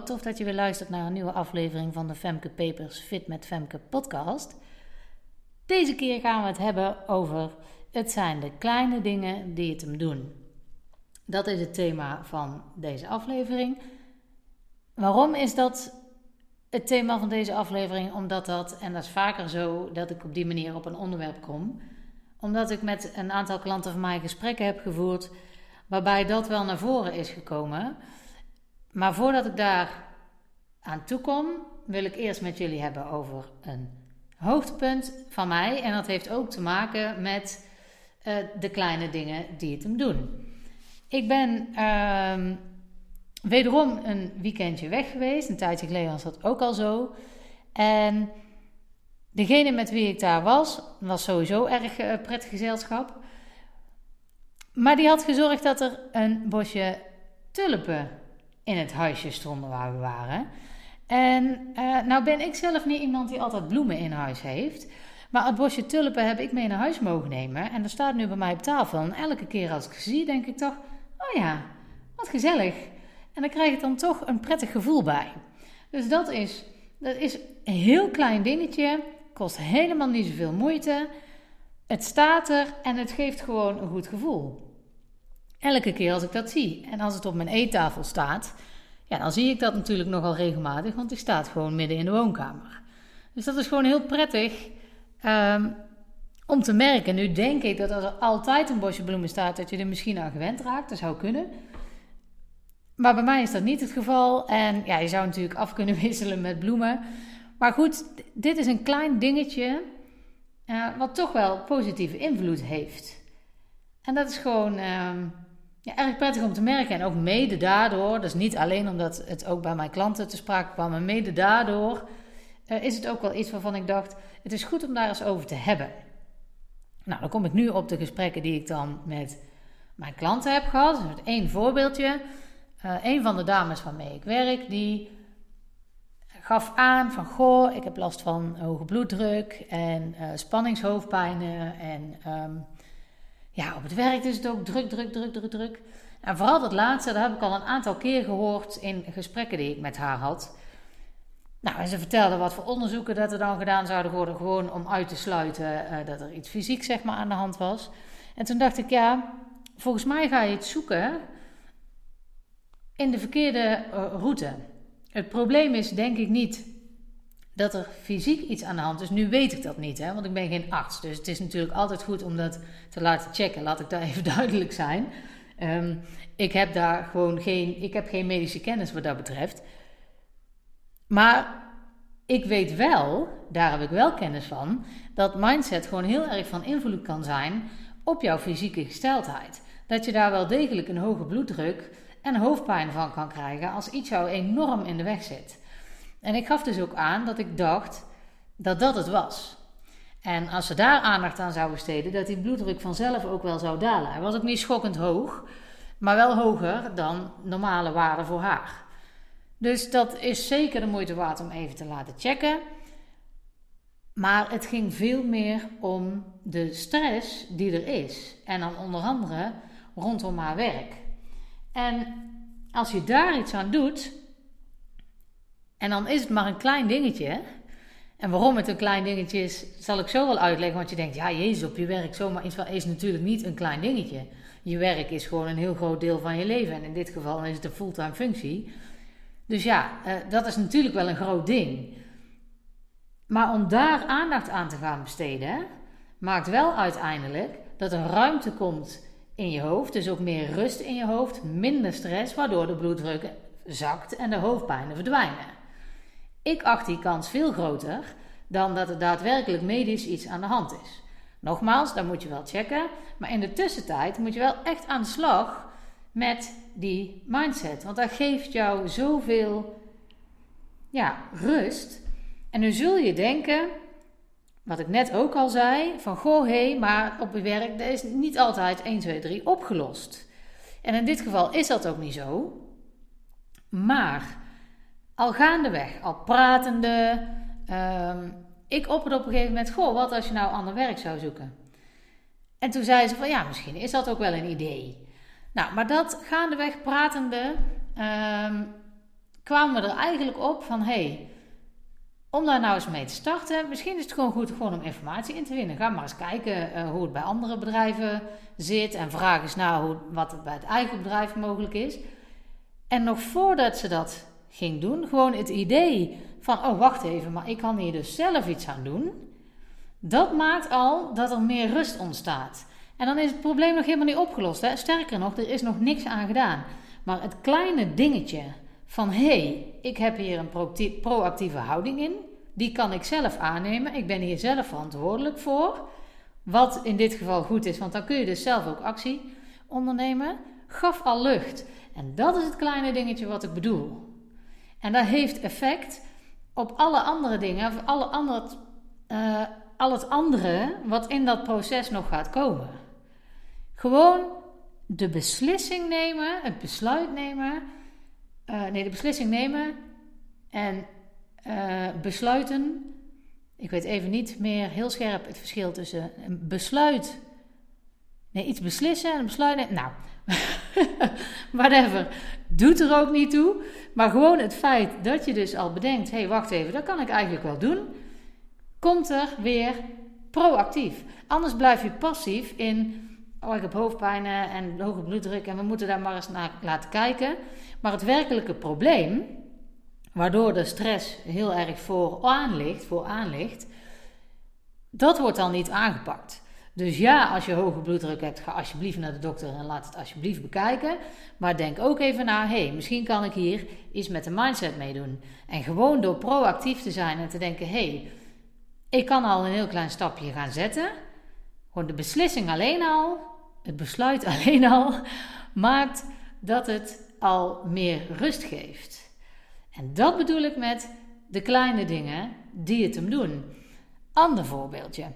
Wat tof dat je weer luistert naar een nieuwe aflevering van de Femke Papers Fit met Femke podcast. Deze keer gaan we het hebben over het zijn de kleine dingen die het hem doen. Dat is het thema van deze aflevering. Waarom is dat het thema van deze aflevering? Omdat dat, en dat is vaker zo dat ik op die manier op een onderwerp kom, omdat ik met een aantal klanten van mij gesprekken heb gevoerd waarbij dat wel naar voren is gekomen. Maar voordat ik daar aan toe kom, wil ik eerst met jullie hebben over een hoogtepunt van mij. En dat heeft ook te maken met uh, de kleine dingen die het hem doen. Ik ben uh, wederom een weekendje weg geweest. Een tijdje geleden was dat ook al zo. En degene met wie ik daar was, was sowieso erg uh, prettig gezelschap. Maar die had gezorgd dat er een bosje tulpen in het huisje stonden waar we waren. En uh, nou ben ik zelf niet iemand die altijd bloemen in huis heeft. Maar het bosje tulpen heb ik mee naar huis mogen nemen. En dat staat nu bij mij op tafel. En elke keer als ik het zie, denk ik toch: oh ja, wat gezellig. En dan krijg ik dan toch een prettig gevoel bij. Dus dat is, dat is een heel klein dingetje. Kost helemaal niet zoveel moeite. Het staat er en het geeft gewoon een goed gevoel. Elke keer als ik dat zie. En als het op mijn eettafel staat, ja, dan zie ik dat natuurlijk nogal regelmatig, want die staat gewoon midden in de woonkamer. Dus dat is gewoon heel prettig um, om te merken. Nu denk ik dat als er altijd een bosje bloemen staat, dat je er misschien aan gewend raakt. Dat zou kunnen. Maar bij mij is dat niet het geval. En ja, je zou natuurlijk af kunnen wisselen met bloemen. Maar goed, dit is een klein dingetje uh, wat toch wel positieve invloed heeft. En dat is gewoon. Uh, ja, erg prettig om te merken. En ook mede daardoor, dus niet alleen omdat het ook bij mijn klanten te sprake kwam, maar mede daardoor uh, is het ook wel iets waarvan ik dacht: het is goed om daar eens over te hebben. Nou, dan kom ik nu op de gesprekken die ik dan met mijn klanten heb gehad. Dus met één voorbeeldje. Uh, een van de dames waarmee ik werk, die gaf aan van... Goh, ik heb last van hoge bloeddruk en uh, spanningshoofdpijnen en... Um, ja, op het werk is het ook druk, druk, druk, druk, druk. En vooral dat laatste, dat heb ik al een aantal keer gehoord in gesprekken die ik met haar had. Nou, en ze vertelde wat voor onderzoeken dat er dan gedaan zouden worden, gewoon om uit te sluiten uh, dat er iets fysiek zeg maar aan de hand was. En toen dacht ik, ja, volgens mij ga je het zoeken in de verkeerde uh, route. Het probleem is denk ik niet dat er fysiek iets aan de hand is. Nu weet ik dat niet, hè, want ik ben geen arts. Dus het is natuurlijk altijd goed om dat te laten checken. Laat ik daar even duidelijk zijn. Um, ik heb daar gewoon geen, ik heb geen medische kennis wat dat betreft. Maar ik weet wel, daar heb ik wel kennis van, dat mindset gewoon heel erg van invloed kan zijn op jouw fysieke gesteldheid. Dat je daar wel degelijk een hoge bloeddruk en hoofdpijn van kan krijgen als iets jou enorm in de weg zit. En ik gaf dus ook aan dat ik dacht dat dat het was. En als ze daar aandacht aan zouden besteden, dat die bloeddruk vanzelf ook wel zou dalen. Hij was ook niet schokkend hoog, maar wel hoger dan normale waarden voor haar. Dus dat is zeker de moeite waard om even te laten checken. Maar het ging veel meer om de stress die er is. En dan onder andere rondom haar werk. En als je daar iets aan doet, en dan is het maar een klein dingetje. En waarom het een klein dingetje is, zal ik zo wel uitleggen. Want je denkt, ja, Jezus, op je werk zomaar iets van is natuurlijk niet een klein dingetje. Je werk is gewoon een heel groot deel van je leven. En in dit geval is het een fulltime functie. Dus ja, uh, dat is natuurlijk wel een groot ding. Maar om daar aandacht aan te gaan besteden, maakt wel uiteindelijk dat er ruimte komt in je hoofd. Dus ook meer rust in je hoofd, minder stress, waardoor de bloeddruk zakt en de hoofdpijnen verdwijnen. Ik acht die kans veel groter dan dat er daadwerkelijk medisch iets aan de hand is. Nogmaals, dat moet je wel checken. Maar in de tussentijd moet je wel echt aan de slag met die mindset. Want dat geeft jou zoveel ja, rust. En nu zul je denken, wat ik net ook al zei, van goh hé, maar op je werk dat is niet altijd 1, 2, 3 opgelost. En in dit geval is dat ook niet zo. Maar al gaandeweg, al pratende. Um, ik opperde op een gegeven moment: Goh, wat als je nou ander werk zou zoeken? En toen zei ze: van ja, misschien is dat ook wel een idee. Nou, maar dat gaandeweg pratende. Um, kwamen we er eigenlijk op van hey, om daar nou eens mee te starten, misschien is het gewoon goed gewoon om informatie in te winnen. Ga maar eens kijken uh, hoe het bij andere bedrijven zit en vraag eens naar hoe, wat er bij het eigen bedrijf mogelijk is. En nog voordat ze dat ging doen, gewoon het idee van, oh wacht even, maar ik kan hier dus zelf iets aan doen. Dat maakt al dat er meer rust ontstaat. En dan is het probleem nog helemaal niet opgelost. Hè? Sterker nog, er is nog niks aan gedaan. Maar het kleine dingetje van hé, hey, ik heb hier een proactieve houding in, die kan ik zelf aannemen. Ik ben hier zelf verantwoordelijk voor. Wat in dit geval goed is, want dan kun je dus zelf ook actie ondernemen. Gaf al lucht. En dat is het kleine dingetje wat ik bedoel. En dat heeft effect op alle andere dingen, of alle andere, uh, al het andere wat in dat proces nog gaat komen. Gewoon de beslissing nemen, het besluit nemen. Uh, nee, de beslissing nemen en uh, besluiten. Ik weet even niet meer heel scherp het verschil tussen een besluit. Nee, iets beslissen en een besluit. Nemen. Nou, whatever. Doet er ook niet toe. Maar gewoon het feit dat je dus al bedenkt: hé, hey, wacht even, dat kan ik eigenlijk wel doen. Komt er weer proactief. Anders blijf je passief in oh, ik heb hoofdpijn en hoge bloeddruk en we moeten daar maar eens naar laten kijken. Maar het werkelijke probleem, waardoor de stress heel erg vooraan ligt, vooraan ligt dat wordt dan niet aangepakt. Dus ja, als je hoge bloeddruk hebt, ga alsjeblieft naar de dokter en laat het alsjeblieft bekijken. Maar denk ook even na, hé, hey, misschien kan ik hier iets met de mindset meedoen. En gewoon door proactief te zijn en te denken, hé, hey, ik kan al een heel klein stapje gaan zetten. Gewoon de beslissing alleen al, het besluit alleen al, maakt dat het al meer rust geeft. En dat bedoel ik met de kleine dingen die het hem doen. Ander voorbeeldje.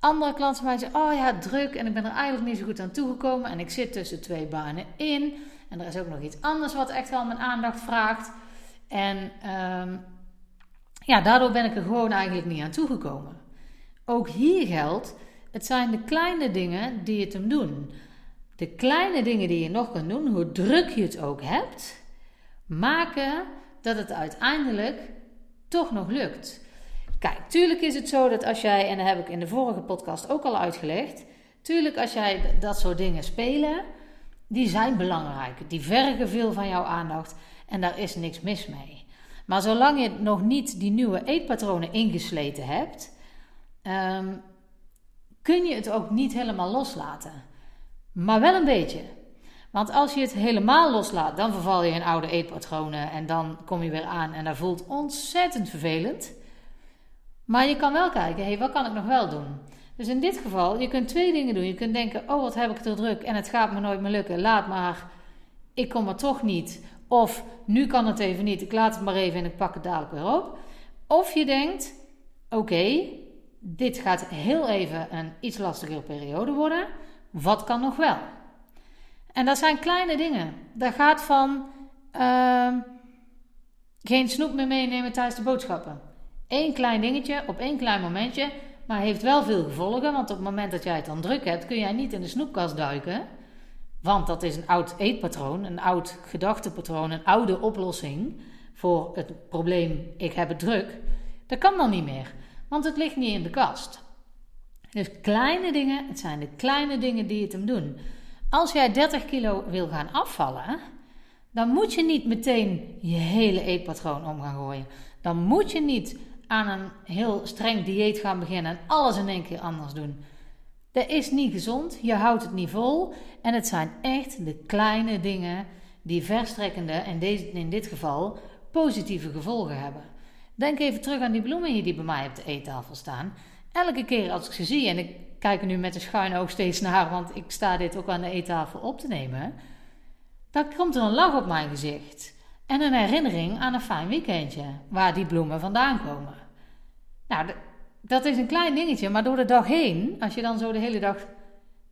Andere klanten van mij zeggen: Oh ja, druk en ik ben er eigenlijk niet zo goed aan toegekomen. En ik zit tussen twee banen in. En er is ook nog iets anders wat echt wel mijn aandacht vraagt. En ehm, ja, daardoor ben ik er gewoon eigenlijk niet aan toegekomen. Ook hier geldt het zijn de kleine dingen die het hem doen. De kleine dingen die je nog kan doen, hoe druk je het ook hebt, maken dat het uiteindelijk toch nog lukt. Kijk, tuurlijk is het zo dat als jij, en dat heb ik in de vorige podcast ook al uitgelegd, tuurlijk als jij dat soort dingen spelen, die zijn belangrijk. Die vergen veel van jouw aandacht en daar is niks mis mee. Maar zolang je nog niet die nieuwe eetpatronen ingesleten hebt, ehm, kun je het ook niet helemaal loslaten. Maar wel een beetje. Want als je het helemaal loslaat, dan verval je in oude eetpatronen en dan kom je weer aan en dat voelt ontzettend vervelend. Maar je kan wel kijken, hey, wat kan ik nog wel doen? Dus in dit geval, je kunt twee dingen doen. Je kunt denken, oh wat heb ik er druk en het gaat me nooit meer lukken. Laat maar, ik kom er toch niet. Of nu kan het even niet, ik laat het maar even en ik pak het dadelijk weer op. Of je denkt, oké, dit gaat heel even een iets lastigere periode worden. Wat kan nog wel? En dat zijn kleine dingen. Dat gaat van uh, geen snoep meer meenemen tijdens de boodschappen. Eén klein dingetje op één klein momentje, maar heeft wel veel gevolgen. Want op het moment dat jij het dan druk hebt, kun jij niet in de snoepkast duiken. Want dat is een oud eetpatroon, een oud gedachtepatroon, een oude oplossing voor het probleem ik heb het druk. Dat kan dan niet meer. Want het ligt niet in de kast. Dus kleine dingen, het zijn de kleine dingen die het hem doen. Als jij 30 kilo wil gaan afvallen, dan moet je niet meteen je hele eetpatroon om gaan gooien. Dan moet je niet aan een heel streng dieet gaan beginnen en alles in één keer anders doen. Dat is niet gezond, je houdt het niet vol. En het zijn echt de kleine dingen die verstrekkende, en deze, in dit geval positieve gevolgen hebben. Denk even terug aan die bloemen hier die bij mij op de eettafel staan. Elke keer als ik ze zie, en ik kijk er nu met een schuin oog steeds naar, want ik sta dit ook aan de eettafel op te nemen, dan komt er een lach op mijn gezicht. En een herinnering aan een fijn weekendje, waar die bloemen vandaan komen. Nou, dat is een klein dingetje, maar door de dag heen, als je dan zo de hele dag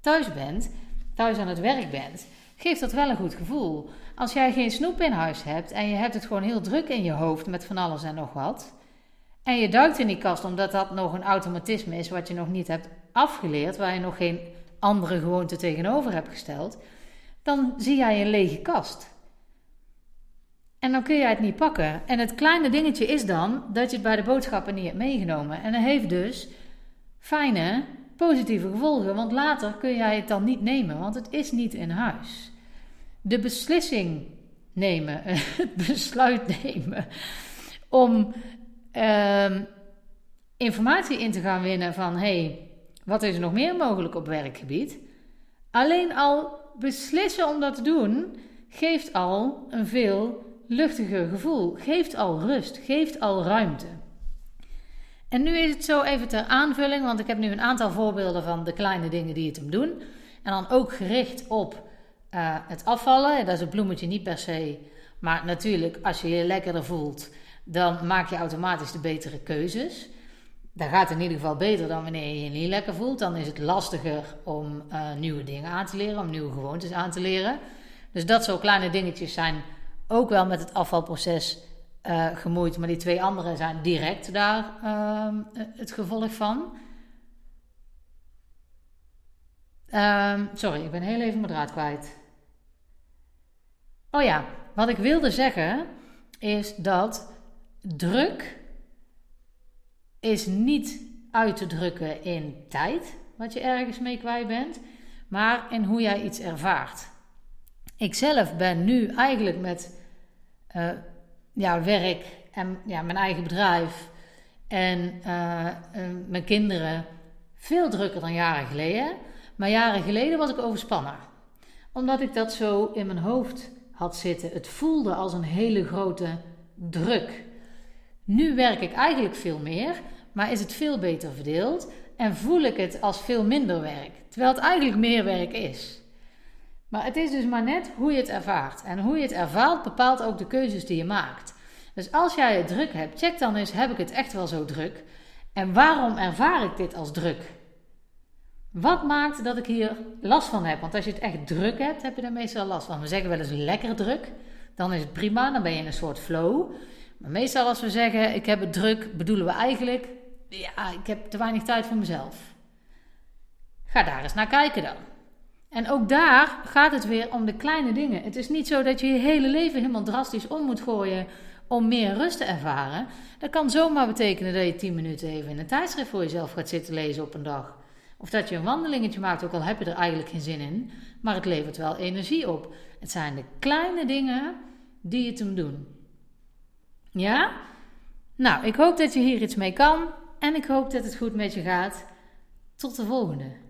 thuis bent, thuis aan het werk bent, geeft dat wel een goed gevoel. Als jij geen snoep in huis hebt en je hebt het gewoon heel druk in je hoofd met van alles en nog wat, en je duikt in die kast omdat dat nog een automatisme is wat je nog niet hebt afgeleerd, waar je nog geen andere gewoonte tegenover hebt gesteld, dan zie jij een lege kast. En dan kun jij het niet pakken. En het kleine dingetje is dan dat je het bij de boodschappen niet hebt meegenomen. En dat heeft dus fijne, positieve gevolgen. Want later kun jij het dan niet nemen, want het is niet in huis. De beslissing nemen, het besluit nemen om ehm, informatie in te gaan winnen van hey, wat is er nog meer mogelijk op werkgebied? Alleen al beslissen om dat te doen, geeft al een veel luchtiger gevoel, geeft al rust, geeft al ruimte. En nu is het zo even ter aanvulling, want ik heb nu een aantal voorbeelden van de kleine dingen die het hem doen. En dan ook gericht op uh, het afvallen. Dat is een bloemetje niet per se. Maar natuurlijk, als je je lekkerder voelt, dan maak je automatisch de betere keuzes. Dat gaat in ieder geval beter dan wanneer je je niet lekker voelt. Dan is het lastiger om uh, nieuwe dingen aan te leren, om nieuwe gewoontes aan te leren. Dus dat soort kleine dingetjes zijn ook wel met het afvalproces uh, gemoeid. Maar die twee andere zijn direct daar uh, het gevolg van. Uh, sorry, ik ben heel even mijn draad kwijt. Oh ja, wat ik wilde zeggen is dat druk is niet uit te drukken in tijd, wat je ergens mee kwijt bent, maar in hoe jij iets ervaart. Ik zelf ben nu eigenlijk met uh, ja, werk en ja, mijn eigen bedrijf en uh, uh, mijn kinderen veel drukker dan jaren geleden. Maar jaren geleden was ik overspannen. Omdat ik dat zo in mijn hoofd had zitten. Het voelde als een hele grote druk. Nu werk ik eigenlijk veel meer, maar is het veel beter verdeeld en voel ik het als veel minder werk, terwijl het eigenlijk meer werk is. Maar het is dus maar net hoe je het ervaart. En hoe je het ervaart bepaalt ook de keuzes die je maakt. Dus als jij het druk hebt, check dan eens: heb ik het echt wel zo druk? En waarom ervaar ik dit als druk? Wat maakt dat ik hier last van heb? Want als je het echt druk hebt, heb je er meestal last van. We zeggen wel eens lekker druk. Dan is het prima, dan ben je in een soort flow. Maar meestal als we zeggen ik heb het druk, bedoelen we eigenlijk ja, ik heb te weinig tijd voor mezelf. Ga daar eens naar kijken dan. En ook daar gaat het weer om de kleine dingen. Het is niet zo dat je je hele leven helemaal drastisch om moet gooien om meer rust te ervaren. Dat kan zomaar betekenen dat je 10 minuten even in een tijdschrift voor jezelf gaat zitten lezen op een dag. Of dat je een wandelingetje maakt, ook al heb je er eigenlijk geen zin in. Maar het levert wel energie op. Het zijn de kleine dingen die het hem doen. Ja? Nou, ik hoop dat je hier iets mee kan. En ik hoop dat het goed met je gaat. Tot de volgende.